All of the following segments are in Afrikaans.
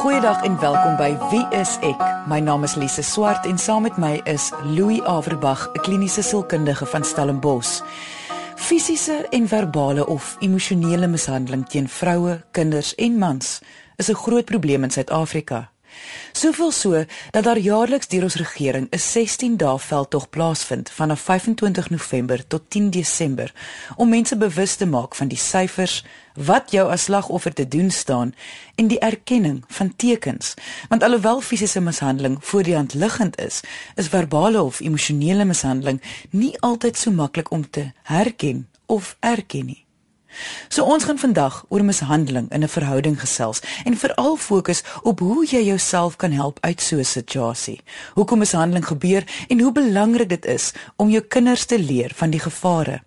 Goeiedag en welkom by Wie is ek? My naam is Lise Swart en saam met my is Louis Averbag, 'n kliniese sielkundige van Stellenbosch. Fisiese en verbale of emosionele mishandeling teen vroue, kinders en mans is 'n groot probleem in Suid-Afrika. Soveel so dat daar jaarliks deur ons regering 'n 16 dae veldtog plaasvind vanaf 25 November tot 10 Desember om mense bewus te maak van die syfers, wat jou as slagoffer te doen staan en die erkenning van tekens. Want alhoewel fisiese mishandeling voor die hand liggend is, is verbale of emosionele mishandeling nie altyd so maklik om te herken of erken nie. So ons gaan vandag oor mishandeling in 'n verhouding gesels en veral fokus op hoe jy jouself kan help uit so 'n situasie. Hoekom mishandeling gebeur en hoe belangrik dit is om jou kinders te leer van die gevare.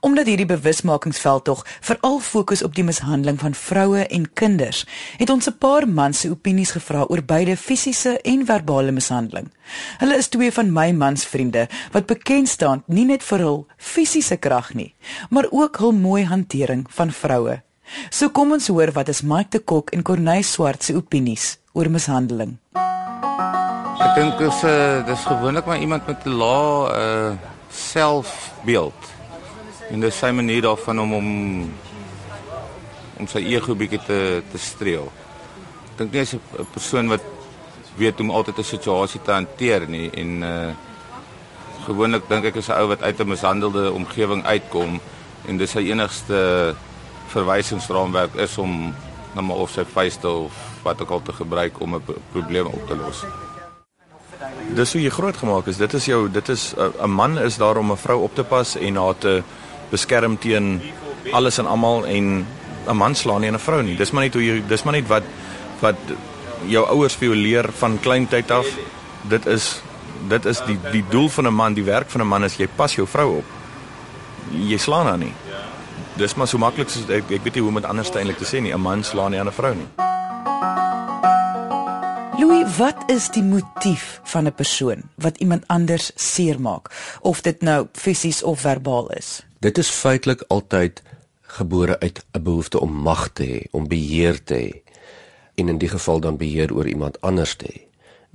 Omdat hierdie bewusmakingsveld tog veral fokus op die mishandeling van vroue en kinders, het ons 'n paar mans se opinies gevra oor beide fisiese en verbale mishandeling. Hulle is twee van my mansvriende wat bekend staan nie net vir hul fisiese krag nie, maar ook hul mooi hantering van vroue. So kom ons hoor wat is Mike de Kok en Corneille Swart se opinies oor mishandeling. Ek dink 'n uh, dis gewoonlik maar iemand met 'n lae uh selfbeeld. En dis sy manier daarvan om om om sy ego bietjie te te streel. Ek dink nie hy's 'n persoon wat weet hoe om altyd 'n situasie te hanteer nie en uh gewoonlik dink ek is 'n ou wat uit 'n mishandelde omgewing uitkom en dis sy enigste verwysingsraamwerk is om na maar of sy vuiste of wat ook al te gebruik om 'n probleem op te los. Dis hoe jy groot gemaak is. Dit is jou dit is 'n man is daar om 'n vrou op te pas en haar te beskerm teen alles en almal en 'n man slaan nie 'n vrou nie. Dis maar net hoe jy dis maar net wat wat jou ouers vir jou leer van kleintyd af. Dit is dit is die die doel van 'n man, die werk van 'n man is jy pas jou vrou op. Jy slaan haar nie. Dis maar so maklik so ek ek weet nie hoe om dit anders eintlik te sê nie. 'n Man slaan nie 'n vrou nie. Louis, wat is die motief van 'n persoon wat iemand anders seermaak, of dit nou fisies of verbaal is? Dit is feitelik altyd gebore uit 'n behoefte om mag te hê, om beheer te hê en in die geval dan beheer oor iemand anders te hê.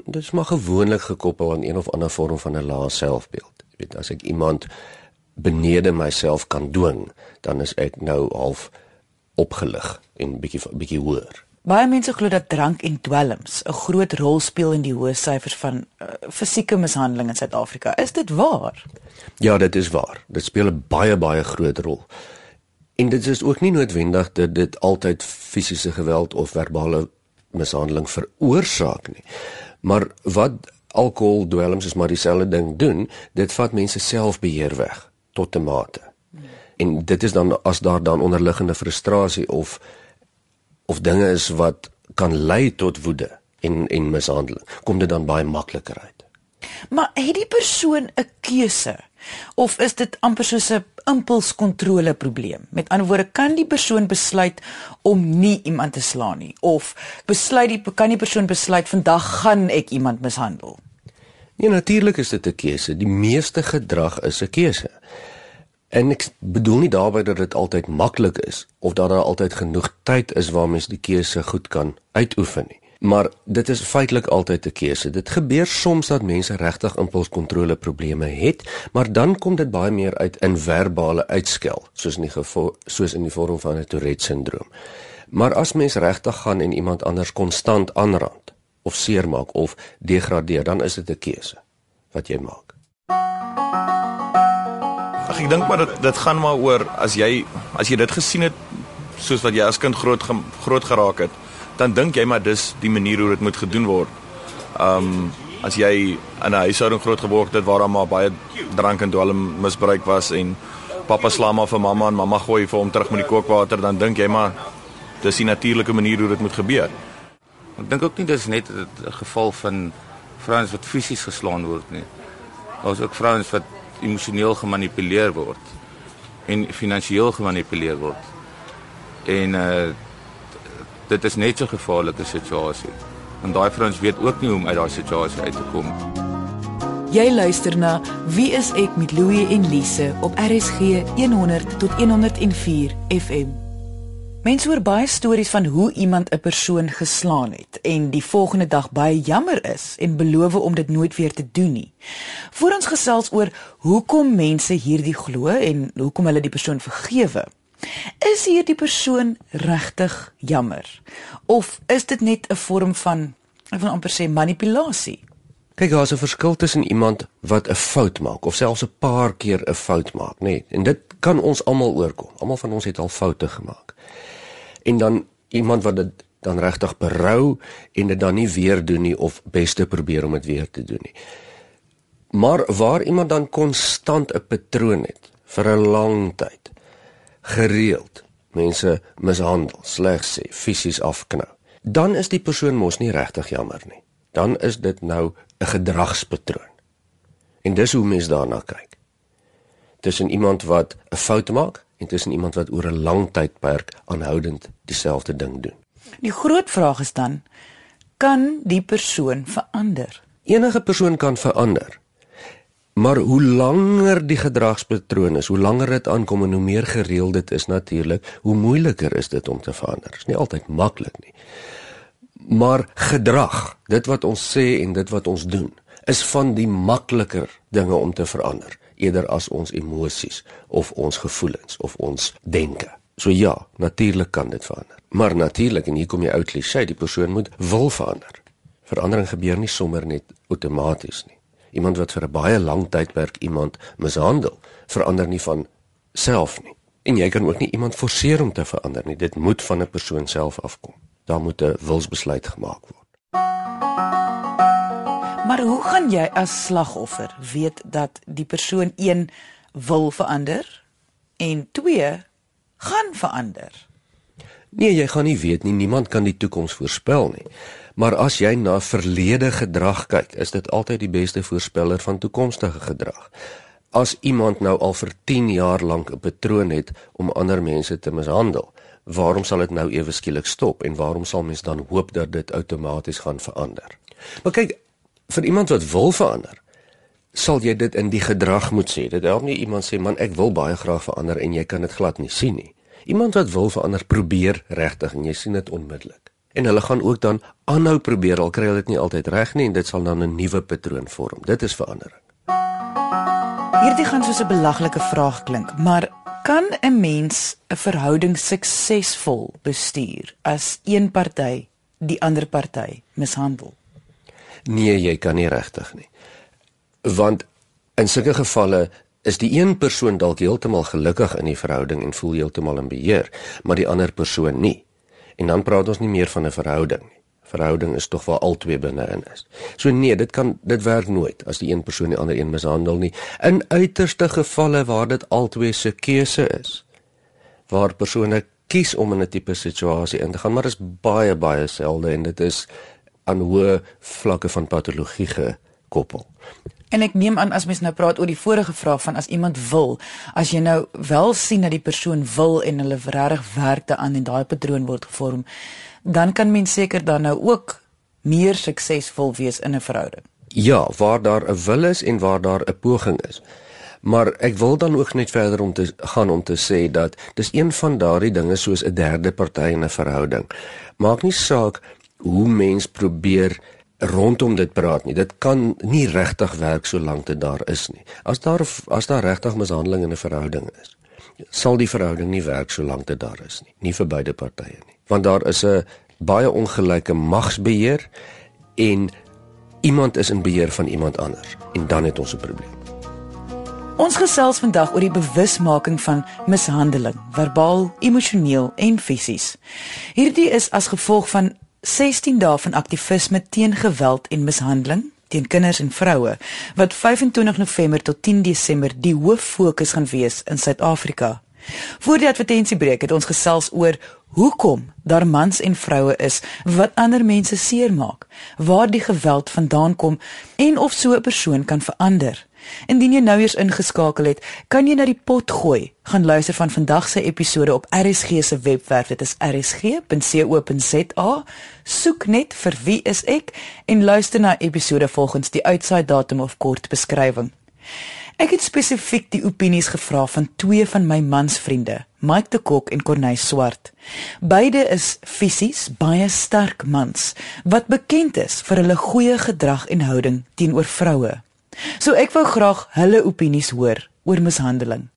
Dit is maar gewoonlik gekoppel aan een of ander vorm van 'n lae selfbeeld. Jy weet, as ek iemand benede myself kan dwing, dan is ek nou half opgelig en bietjie bietjie hoër. Baie mense glo dat drank en dwelms 'n groot rol speel in die hoë syfers van uh, fisieke mishandeling in Suid-Afrika. Is dit waar? Ja, dit is waar. Dit speel 'n baie baie groot rol. En dit is ook nie noodwendig dat dit altyd fisiese geweld of verbale mishandeling veroorsaak nie. Maar wat alkohol, dwelms is maar dieselfde ding doen, dit vat mense selfbeheer weg tot 'n mate. En dit is dan as daar dan onderliggende frustrasie of of dinge is wat kan lei tot woede en en mishandeling, kom dit dan baie makliker uit. Maar het die persoon 'n keuse of is dit amper soos 'n impulskontrole probleem? Met ander woorde, kan die persoon besluit om nie iemand te slaan nie of besluit die kan die persoon besluit vandag gaan ek iemand mishandel? Nee, natuurlik is dit 'n keuse. Die meeste gedrag is 'n keuse. En ek bedoel nie daarmee dat dit altyd maklik is of dat daar altyd genoeg tyd is waar mens die keuse goed kan uitoefen nie. Maar dit is feitelik altyd 'n keuse. Dit gebeur soms dat mense regtig impulskontrole probleme het, maar dan kom dit baie meer uit in verbale uitskel, soos in die soos in die vorm van 'n Tourette syndroom. Maar as mens regtig gaan en iemand anders konstant aanrand of seermaak of degradeer, dan is dit 'n keuse wat jy maak. Ag ek dink maar dit dit gaan maar oor as jy as jy dit gesien het soos wat jy as kind groot groot geraak het dan dink jy maar dis die manier hoe dit moet gedoen word. Um as jy in 'n huishouding groot geword het waar daar maar baie drank en dwelm misbruik was en pappa slaan maar vir mamma en mamma gooi vir hom terug met die kookwater dan dink jy maar dis die natuurlike manier hoe dit moet gebeur. Ek dink ook nie dis net 'n geval van vrouens wat fisies geslaan word nie. Daar's ook vrouens wat emosioneel gemanipuleer word en finansiëel gemanipuleer word. En uh dit is net so 'n gevaarlike situasie. Want daai vrouens weet ook nie hoe om uit daai situasie uit te kom. Jy luister na Wie is ek met Louie en Lise op RSG 100 tot 104 FM. Mense hoor baie stories van hoe iemand 'n persoon geslaan het en die volgende dag baie jammer is en beloof om dit nooit weer te doen nie. Voor ons gesels oor hoekom mense hierdie glo en hoekom hulle die persoon vergewe. Is hierdie persoon regtig jammer of is dit net 'n vorm van ek wil amper sê manipulasie? Kyk, daar's 'n verskil tussen iemand wat 'n fout maak of selfs 'n paar keer 'n fout maak, nê. Nee, en dit kan ons almal oorkom. Almal van ons het al foute gemaak. En dan iemand wat dit dan regtig berou en dit dan nie weer doen nie of beste probeer om dit weer te doen nie. Maar waar iemand dan konstant 'n patroon het vir 'n lang tyd gereeld mense mishandel, sleg sê, fisies afknou, dan is die persoon mos nie regtig jammer nie. Dan is dit nou 'n gedragspatroon. En dis hoe mense daarna kyk. Tussen iemand wat 'n fout maak en tussen iemand wat oor 'n lang tydperk aanhoudend dieselfde ding doen. Die groot vraag is dan kan die persoon verander? Enige persoon kan verander. Maar hoe langer die gedragspatroon is, hoe langer dit aankom en hoe meer gereeld dit is natuurlik, hoe moeiliker is dit om te verander. Dit is nie altyd maklik nie. Maar gedrag, dit wat ons sê en dit wat ons doen, is van die makliker dinge om te verander eerder as ons emosies of ons gevoelens of ons denke. So ja, natuurlik kan dit verander. Maar natuurlik en hier kom jy uit klise, die persoon moet wil verander. Verandering gebeur nie sommer net outomaties nie. Iemand wat vir 'n baie lang tydperk iemand mishandel, verander nie van self nie. En jy kan ook nie iemand forceer om te verander nie. Dit moet van 'n persoon self afkom. Daar moet 'n wilsbesluit gemaak word. Maar hoe gaan jy as slagoffer weet dat die persoon 1 wil verander en 2 gaan verander? Nee, jy gaan nie weet nie. Niemand kan die toekoms voorspel nie. Maar as jy na verlede gedrag kyk, is dit altyd die beste voorspeller van toekomstige gedrag. As iemand nou al vir 10 jaar lank 'n patroon het om ander mense te mishandel, waarom sal dit nou ewe skielik stop en waarom sal mens dan hoop dat dit outomaties gaan verander? Maar kyk, vir iemand wat wil verander, sal jy dit in die gedrag moet sê. Dit help nie iemand sê man ek wil baie graag verander en jy kan dit glad nie sien nie. Iemand wat wil verander, probeer regtig en jy sien dit onmiddellik en hulle gaan ook dan aanhou probeer al kry hulle dit nie altyd reg nie en dit sal dan 'n nuwe patroon vorm. Dit is verandering. Hierdie gaan soos 'n belaglike vraag klink, maar kan 'n mens 'n verhouding suksesvol bestuur as een party die ander party mishandel? Nee, jy kan nie regtig nie. Want in sulke gevalle is die een persoon dalk heeltemal gelukkig in die verhouding en voel heeltemal in beheer, maar die ander persoon nie. En dan praat ons nie meer van 'n verhouding nie. Verhouding is tog waar albei binne-in is. So nee, dit kan dit werk nooit as die een persoon die ander een mishandel nie. In uiterste gevalle waar dit albei se keuse is. Waar persone kies om in 'n tipe situasie in te gaan, maar dit is baie baie selde en dit is aan hoë vlakke van patologie gekoppel. En ek neem aan as mens nou praat oor die vorige vraag van as iemand wil, as jy nou wel sien dat die persoon wil en hulle regtig werk daaraan en daai patroon word gevorm, dan kan mens seker dan nou ook meer suksesvol wees in 'n verhouding. Ja, waar daar 'n wil is en waar daar 'n poging is. Maar ek wil dan ook net verder om te gaan om te sê dat dis een van daardie dinge soos 'n derde party in 'n verhouding. Maak nie saak hoe mens probeer rondom dit praat nie. Dit kan nie regtig werk solank dit daar is nie. As daar as daar regtig mishandeling in 'n verhouding is, sal die verhouding nie werk solank dit daar is nie. Nie vir beide partye nie. Want daar is 'n baie ongelyke magsbeheer en iemand is in beheer van iemand anders en dan het ons 'n probleem. Ons gesels vandag oor die bewusmaking van mishandeling, verbaal, emosioneel en fisies. Hierdie is as gevolg van 16 dae van aktivisme teen geweld en mishandeling teen kinders en vroue wat 25 November tot 10 Desember die hoof fokus gaan wees in Suid-Afrika. Voor die advertensiebreek het ons gesels oor hoekom daar mans en vroue is wat ander mense seermaak, waar die geweld vandaan kom en of so 'n persoon kan verander. Indien jy nou eers ingeskakel het, kan jy na die pot gooi. Gaan luister van vandag se episode op RSG se webwerf. Dit is rsg.co.za. Soek net vir wie is ek en luister na episode volgens die uitsaai datum of kort beskrywing. Ek het spesifiek die opinies gevra van twee van my mansvriende, Mike de Kok en Corneille Swart. Beide is fisies baie sterk mans wat bekend is vir hulle goeie gedrag en houding teenoor vroue. So ek wou graag hulle opinies hoor oor mishandeling.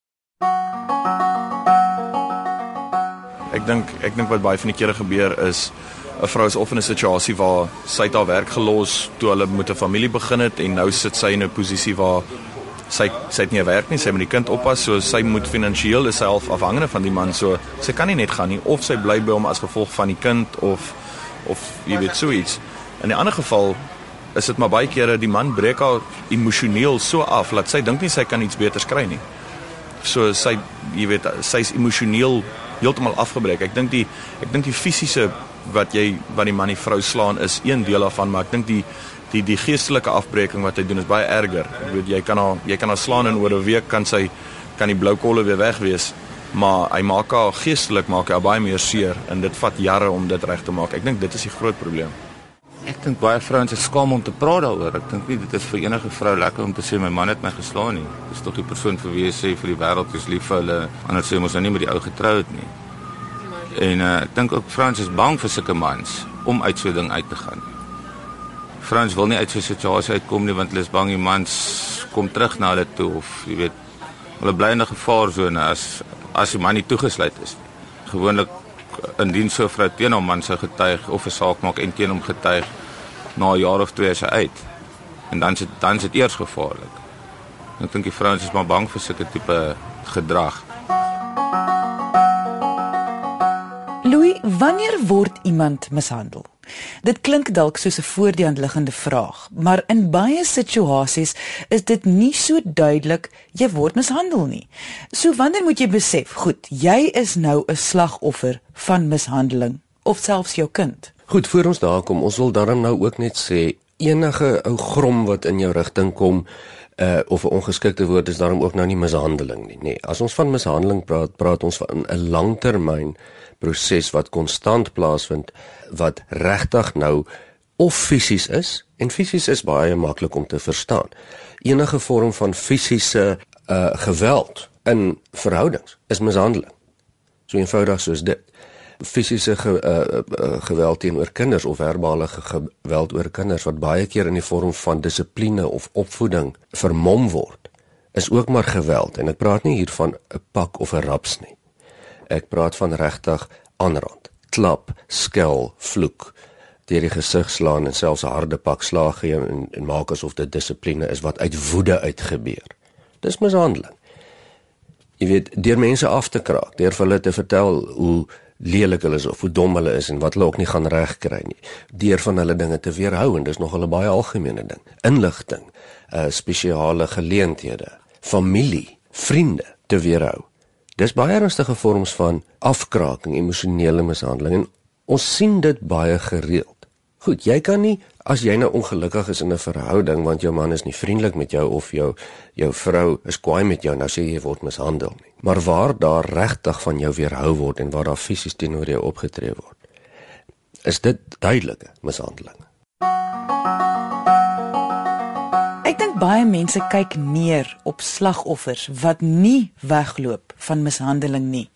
Ek dink ek dink wat baie van die kere gebeur is 'n vrou is of in 'n situasie waar sy het haar werk gelos toe hulle met 'n familie begin het en nou sit sy in 'n posisie waar sy sy het nie 'n werk nie, sy moet die kind oppas, so sy moet finansiëel self afhangende van die man, so sy kan nie net gaan nie of sy bly by hom as gevolg van die kind of of jy weet so iets. In 'n ander geval is dit maar baie kere die man breek haar emosioneel so af dat sy dink nie sy kan iets beters kry nie. So sy jy weet sy's emosioneel heeltemal afgebreek. Ek dink die ek dink die fisiese wat jy wat die man die vrou slaan is een deel daarvan, maar ek dink die die die geestelike afbreeking wat hy doen is baie erger. Ek weet jy kan haar jy kan haar slaan en oor 'n week kan sy kan die blou kolle weer weg wees, maar hy maak haar geestelik maak hy baie meer seer en dit vat jare om dit reg te maak. Ek dink dit is die groot probleem. Ek dink baie vrouens is skaam om te praat daaroor. Ek dink nie dit is vir enige vrou lekker om te sê my man het my geslaan nie. Dis tog die persoon vir wie jy sê vir die wêreld is lief vir hulle, anders sê mos nou nie met die ou getroud nie. En uh, ek dink ook vrouens is bang vir sulke mans om uit so 'n ding uit te gaan. Vrouens wil nie uit so 'n situasie uitkom nie want hulle is bang die mans kom terug na hulle toe of jy weet hulle bly in 'n gevaarsone as as die man nie toegesluit is nie. Gewoonlik indien so 'n vrou teen hom man sou getuig of 'n saak maak en teen hom getuig na 'n jaar of twee as hy uit. En dan sit dan sit eers gevaarlik. Ek dink die vrouens is maar bang vir sulke tipe gedrag. Louis, wanneer word iemand mishandel? Dit klink dalk soos 'n voor die hand liggende vraag, maar in baie situasies is dit nie so duidelik jy word mishandel nie. So wanneer moet jy besef, goed, jy is nou 'n slagoffer van mishandeling of selfs jou kind? Goed, voor ons daar kom, ons wil daarom nou ook net sê enige ou grom wat in jou rigting kom uh of 'n ongeskikte woord is daarom ook nou nie mishandeling nie, nê. Nee, as ons van mishandeling praat, praat ons van 'n langtermyn proses wat konstant plaasvind wat regtig nou of fisies is en fisies is baie maklik om te verstaan. Enige vorm van fisiese uh geweld in verhoudings is mishandeling. So eenvoudig soos dit. Fisiese ge, uh, uh, geweld teenoor kinders of verbale geweld oor kinders wat baie keer in die vorm van dissipline of opvoeding vermom word, is ook maar geweld en ek praat nie hier van 'n pak of 'n raps nie. Ek praat van regtig aanrand, klap, skel, vloek, deur die gesig slaan en selfs 'n harde pak slag gee en, en maak asof dit dissipline is wat uit woede uitgebeur. Dis mishandeling. Jy weet, deur mense af te kraak, deur hulle te vertel hoe lelik hulle is of hoe dom hulle is en wat hulle ook nie gaan regkry nie. Deur van hulle dinge te weerhou en dis nog 'n baie algemene ding. Inligting, uh spesiale geleenthede, familie, vriende te weerhou. Dis baie ernstige vorms van afkraking, emosionele mishandeling en ons sien dit baie gereeld. Goed, jy kan nie as jy nou ongelukkig is in 'n verhouding want jou man is nie vriendelik met jou of jou jou vrou is kwaai met jou nou sê jy word mishandel nie. Maar waar daar regtig van jou weerhou word en waar daar fisies teenoor jou opgetree word, is dit duidelike mishandeling. Ek dink baie mense kyk neer op slagoffers wat nie wegloop van mishandeling nie.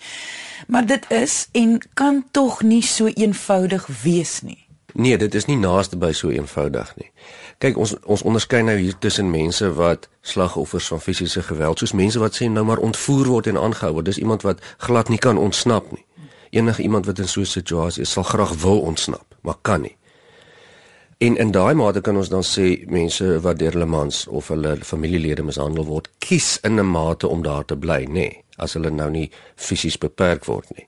Maar dit is en kan tog nie so eenvoudig wees nie. Nee, dit is nie naaste by so eenvoudig nie. Kyk, ons ons onderskei nou hier tussen mense wat slagoffers van fisiese geweld, soos mense wat sê nou maar ontvoer word en aangehou word. Dis iemand wat glad nie kan ontsnap nie. Enige iemand wat in so 'n situasie is, sal graag wil ontsnap, maar kan nie. En in daai mate kan ons dan sê mense wat deur hulle mans of hulle familielede mishandel word, kies in 'n mate om daar te bly, nê, nee, as hulle nou nie fisies beperk word nie.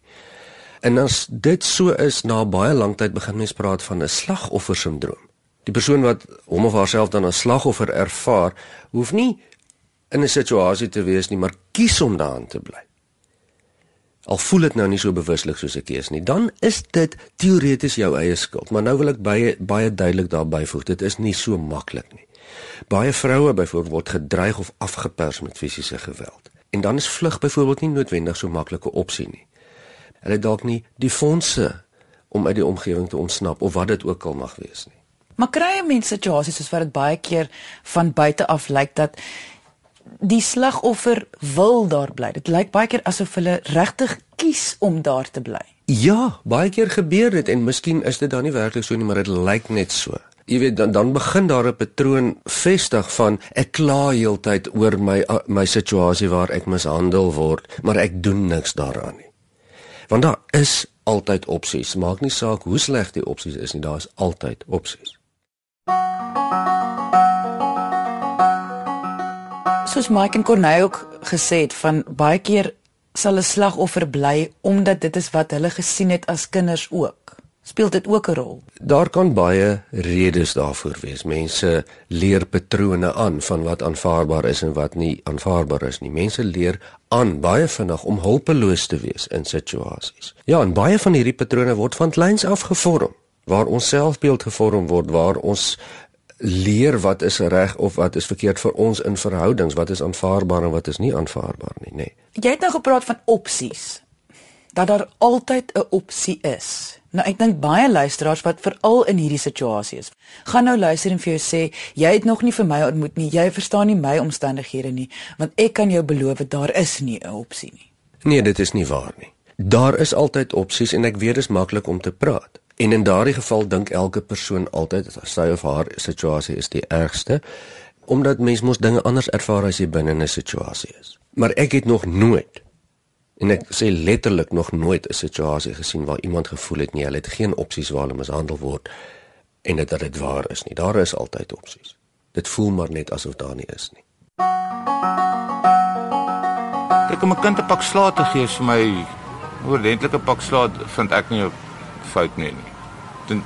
En as dit so is na baie lank tyd begin mense praat van 'n slagoffer sindroom. Die persoon wat hom of haarself dan as slagoffer ervaar, hoef nie in 'n situasie te wees nie, maar kies om daarin te bly al voel dit nou nie so bewuslik soos ek is nie, dan is dit teoreties jou eie skuld. Maar nou wil ek baie baie duidelik daarby voeg, dit is nie so maklik nie. Baie vroue byvoorbeeld word gedreig of afgepers met fisiese geweld. En dan is vlug byvoorbeeld nie noodwendig so maklike opsie nie. Hulle dalk nie die fondse om uit die omgewing te ontsnap of wat dit ook al mag wees nie. Maar kry jy mense situasies soos wat dit baie keer van buite af lyk dat die slagoffer wil daar bly. Dit lyk baie keer asof hulle regtig kies om daar te bly. Ja, baie keer gebeur dit en miskien is dit dan nie werklik so nie, maar dit lyk net so. Jy weet dan dan begin daar 'n patroon vestig van ek kla heeltyd oor my my situasie waar ek mishandel word, maar ek doen niks daaraan nie. Want daar is altyd opsies. Maak nie saak hoe sleg die opsies is nie, daar is altyd opsies. Soos Mike en Corneille ook gesê het van baie keer sal 'n slagoffer bly omdat dit is wat hulle gesien het as kinders ook. Speel dit ook 'n rol? Daar kan baie redes daarvoor wees. Mense leer patrone aan van wat aanvaarbaar is en wat nie aanvaarbaar is nie. Mense leer aan baie vinnig om hulpeloos te wees in situasies. Ja, en baie van hierdie patrone word van kleins af gevorm waar ons selfbeeld gevorm word waar ons leer wat is reg of wat is verkeerd vir ons in verhoudings, wat is aanvaarbaar en wat is nie aanvaarbaar nie, nê. Nee. Jy het nou gepraat van opsies. Dat daar altyd 'n opsie is. Nou ek dink baie luisteraars wat veral in hierdie situasie is, gaan nou luister en vir jou sê, jy het nog nie vir my ontmoet nie, jy verstaan nie my omstandighede nie, want ek kan jou beloof daar is nie 'n opsie nie. Nee, dit is nie waar nie. Daar is altyd opsies en ek weet dit is maklik om te praat. En in daardie geval dink elke persoon altyd sy of haar situasie is die ergste omdat mens mos dinge anders ervaar as jy binne 'n situasie is. Maar ek het nog nooit en ek sê letterlik nog nooit 'n situasie gesien waar iemand gevoel het nie, hulle het geen opsies waar hulle mishandel word en dit dat dit waar is nie. Daar is altyd opsies. Dit voel maar net asof daar nie is nie. Kyk om 'n kind 'n pak slaag te gee vir my 'n ordentlike pak slaag vind ek nie 'n fout nie. nie dan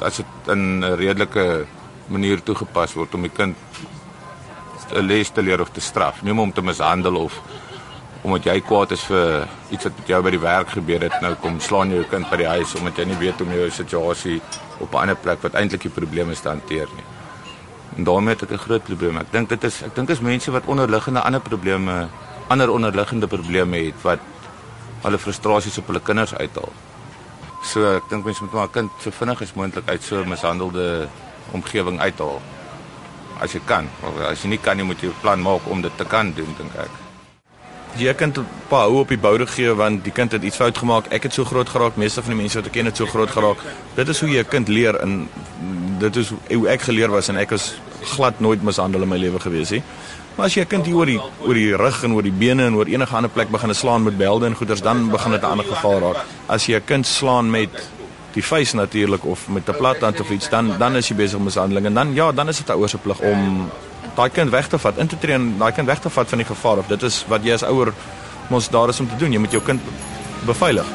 as dit in 'n redelike manier toegepas word om die kind 'n les te leer of te straf, nie om te mishandel of omdat jy kwaad is vir iets wat met jou by die werk gebeur het, nou kom slaan jy jou kind by die huis omdat jy nie weet hoe om jou situasie op 'n ander plek wat eintlik die probleem is te hanteer nie. En daarmee het ek 'n groot probleem. Ek dink dit is ek dink is mense wat onderliggende ander probleme, ander onderliggende probleme het wat hulle frustrasies op hulle kinders uithaal. So ek dink mense moet maar 'n kind so vinnig as moontlik uit so 'n mishandelde omgewing uithaal. As jy kan, of as jy nie kan, jy moet jy 'n plan maak om dit te kan doen, dink ek. Jy kan 'n paar hou op die boude gee want die kind het iets fout gemaak. Ek het so groot geraak, meeste van die mense wat ek ken het so groot geraak. Dit is hoe jy 'n kind leer en dit is hoe ek geleer was en ek was glad nooit mishandel in my lewe gewees nie. Maar as jy 'n kind hier oor die oor die rug en oor die bene en oor enige ander plek begin slaan met belde en goeders, dan begin dit 'n ander geval raak. As jy 'n kind slaan met die vuis natuurlik of met 'n plathand of iets, dan dan is jy besig met mishandeling en dan ja, dan is dit 'n ouer se plig om daai kind weg te vat, in te tree en daai kind weg te vat van die gevaar of dit is wat jy as ouer mos daar is om te doen. Jy moet jou kind beveilig.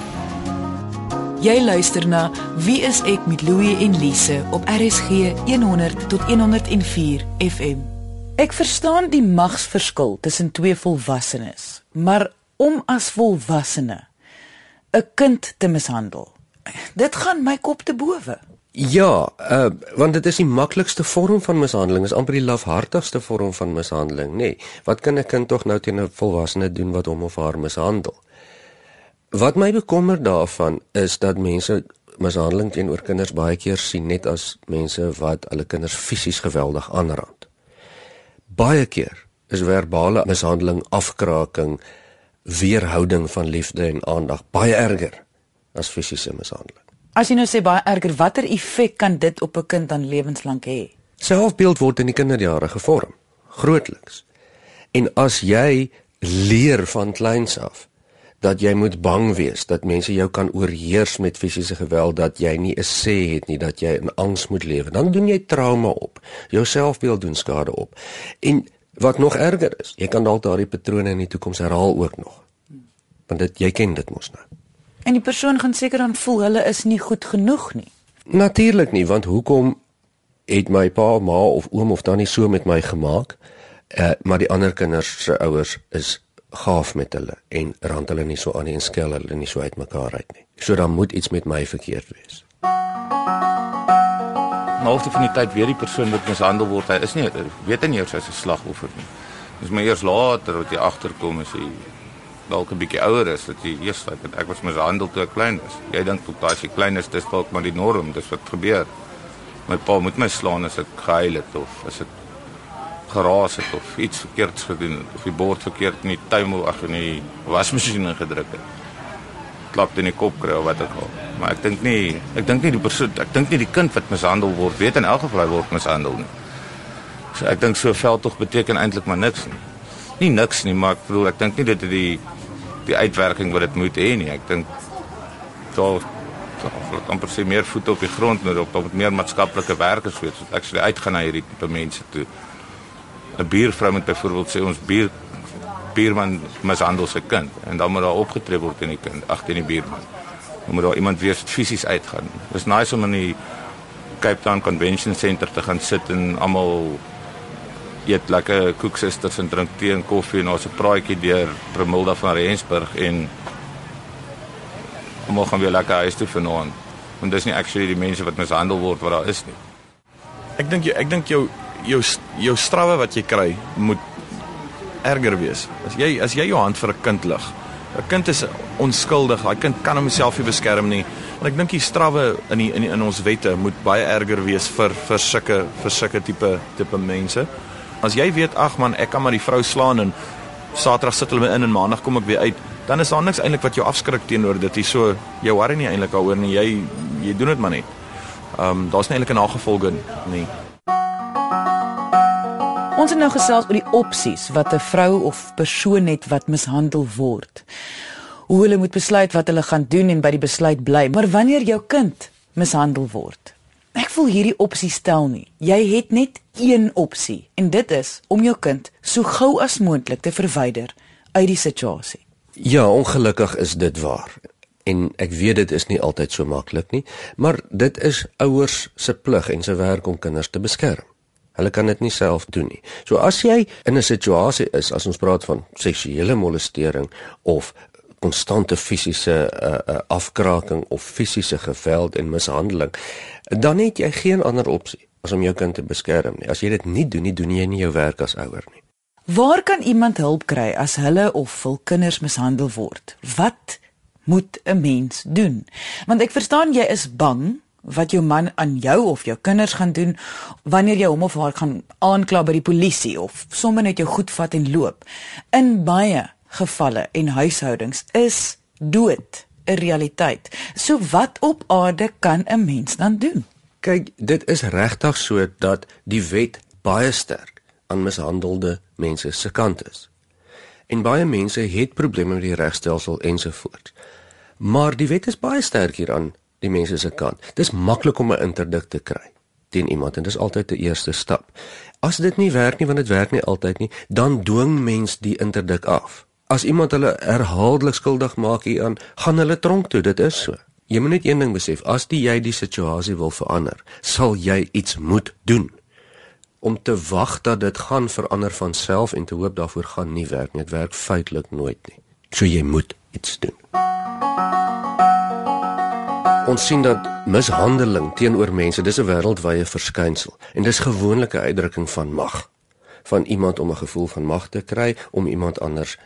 Jy luister na Wie is ek met Louie en Lise op RSG 100 tot 104 FM. Ek verstaan die magsverskil tussen twee volwassenes, maar om as volwassene 'n kind te mishandel, dit gaan my kop te bowe. Ja, uh, want dit is die maklikste vorm van mishandeling, is amper die lafhartigste vorm van mishandeling, nê. Nee, wat kan 'n kind tog nou teen 'n volwassene doen wat hom of haar mishandel? Wat my bekommer daarvan is dat mense mishandeling teenoor kinders baie keer sien net as mense wat hulle kinders fisies geweldig aanrand baie keer is verbale mishandeling, afkraking, weerhouding van liefde en aandag baie erger as fisiese mishandeling. As jy nou sê baie erger, watter effek kan dit op 'n kind dan lewenslank hê? Selfbeeld word in die kinderjare gevorm, grootliks. En as jy leer van kleins af dat jy moet bang wees dat mense jou kan oorheers met fisiese geweld dat jy nie 'n sê het nie dat jy in angs moet lewe dan doen jy trauma op jou selfbeeld doen skade op en wat nog erger is jy kan dalk daardie patrone in die toekoms herhaal ook nog want dit jy ken dit mos nou en die persoon gaan seker dan voel hulle is nie goed genoeg nie natuurlik nie want hoekom het my pa ma of oom of tannie so met my gemaak uh, maar die ander kinders se ouers is gaaf met hulle en rand hulle nie so aan nie en skel hulle nie so uitmekaar uit nie. So dan moet iets met my verkeerd wees. Halfte van die tyd weet die persoon wat mishandel word, hy is nie weet nie eers hy's 'n slagoffer nie. Dis maar eers later wat jy agterkom as jy dalk 'n bietjie ouer is dat jy eers weet ek was mishandel toe ek klein was. Jy dink tot as jy klein is, dis dalk maar die norm, dis wat gebeur. My pa moet my slaan as ek gehuil het of as ek geraas het of iets verkeerds gedoen het of die bord verkeerd in die tuimel ag in die wasmasjien gedruk het. Klap in die kop kry of wat ook al. Maar ek dink nie, ek dink nie die persoon, ek dink nie die kind wat mishandel word weet in elk geval hy word mishandel nie. So ek dink so veldtog beteken eintlik maar niks nie. Nie niks nie, maar ek bedoel ek dink nie dit het die die uitwerking wat dit moet hê nie. Ek dink daar sal amper sê meer voete op die grond moet op op meer maatskaplike werkers weet. So ek sê uitgaan na hierdie tipe mense toe. 'n Buurvrou moet byvoorbeeld sê ons buur buurman mishandel sy kind en dan moet daar opgetree word teen die kind, agter die buurman. Dan moet daar iemand weer fisies uitgaan. Dis nice om in die Cape Town Convention Center te gaan sit en almal eet lekker koeksisters en drink tee en koffie en ons 'n praatjie deur Promilda van Rensburg en almal gaan weer lekker huis toe vanaand. Want dis nie actually die mense wat mishandel word wat daar is nie. Ek dink jy ek dink jou jou jou strawwe wat jy kry moet erger wees. As jy as jy jou hand vir 'n kind lig. 'n Kind is onskuldig. Daai kind kan homself nie beskerm nie. En ek dink die strawwe in die, in die, in ons wette moet baie erger wees vir vir sulke vir sulke tipe tipe mense. As jy weet ag man, ek kan maar die vrou slaan en Saterdag sit hulle my in en Maandag kom ek weer uit dan is daar niks eintlik wat jou afskrik teenoor dit. Jy so jou worry nie eintlik daaroor nie. Jy jy doen dit maar net. Ehm um, daar's nie eintlik 'n nagevolge nie. Ons het nou gesels oor die opsies wat 'n vrou of persoon het wat mishandel word. Hoe hulle moet besluit wat hulle gaan doen en by die besluit bly. Maar wanneer jou kind mishandel word, ek voel hierdie opsie stel nie. Jy het net een opsie en dit is om jou kind so gou as moontlik te verwyder uit die situasie. Ja, ongelukkig is dit waar. En ek weet dit is nie altyd so maklik nie, maar dit is ouers se plig en se werk om kinders te beskerm. Hulle kan dit nie self doen nie. So as jy in 'n situasie is as ons praat van seksuele molestering of konstante fisiese uh, uh, afkraking of fisiese geweld en mishandeling, dan het jy geen ander opsie as om jou kind te beskerm nie. As jy dit nie doen nie, doen jy nie jou werk as ouer nie. Waar kan iemand hulp kry as hulle of hul kinders mishandel word? Wat moet 'n mens doen? Want ek verstaan jy is bang wat jou man aan jou of jou kinders gaan doen wanneer jy hom of haar gaan aankla by die polisie of sommer net jou goed vat en loop. In baie gevalle en huishoudings is dood 'n realiteit. So wat op aarde kan 'n mens dan doen? Kyk, dit is regtig so dat die wet baie sterk aan mishandelde mense se kant is. En baie mense het probleme met die regstelsel ensovoorts. Maar die wet is baie sterk hier aan die mense se kant. Dis maklik om 'n interdikt te kry teen iemand en dis altyd 'n eerste stap. As dit nie werk nie want dit werk nie altyd nie, dan dwing mens die interdik af. As iemand hulle herhaaldelik skuldig maak hieraan, gaan hulle tronk toe, dit is so. Jy moet net een ding besef, as jy die situasie wil verander, sal jy iets moet doen om te wag dat dit gaan verander van self en te hoop daarvoor gaan nie werk nie. Dit werk feitelik nooit nie. So jy moet iets doen. Ons sien dat mishandeling teenoor mense, dis 'n wêreldwye verskynsel en dis gewoonlik 'n uitdrukking van mag. Van iemand om 'n gevoel van mag te kry om iemand anders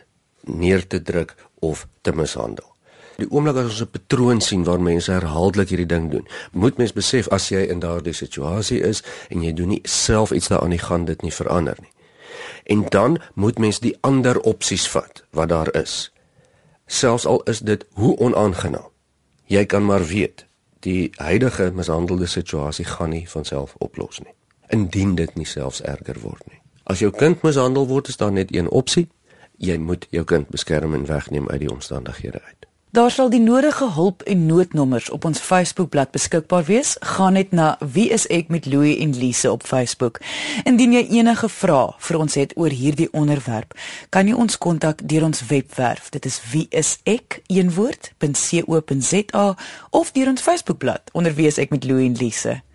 neer te druk of te mishandel. Die oomblik as ons 'n patroon sien waar mense herhaaldelik hierdie ding doen, moet mens besef as jy in daardie situasie is en jy doen nie self iets daaraan nie, gaan dit nie verander nie. En dan moet mens die ander opsies vat wat daar is. Selfs al is dit hoe onaangenaam. Jy kan maar weet, die huidige mishandelde situasie gaan nie van self oplos nie. Indien dit nie selfs erger word nie. As jou kind mishandel word, is daar net een opsie. Jy moet jou kind beskerm en wegneem uit die omstandighede uit. Daar sal die nodige hulp en noodnommers op ons Facebookblad beskikbaar wees. Gaan net na Wie is ek met Louie en Lise op Facebook. Indien jy enige vrae vir ons het oor hierdie onderwerp, kan jy ons kontak deur ons webwerf. Dit is wieisek.co.za of deur ons Facebookblad onder Wie is ek met Louie en Lise.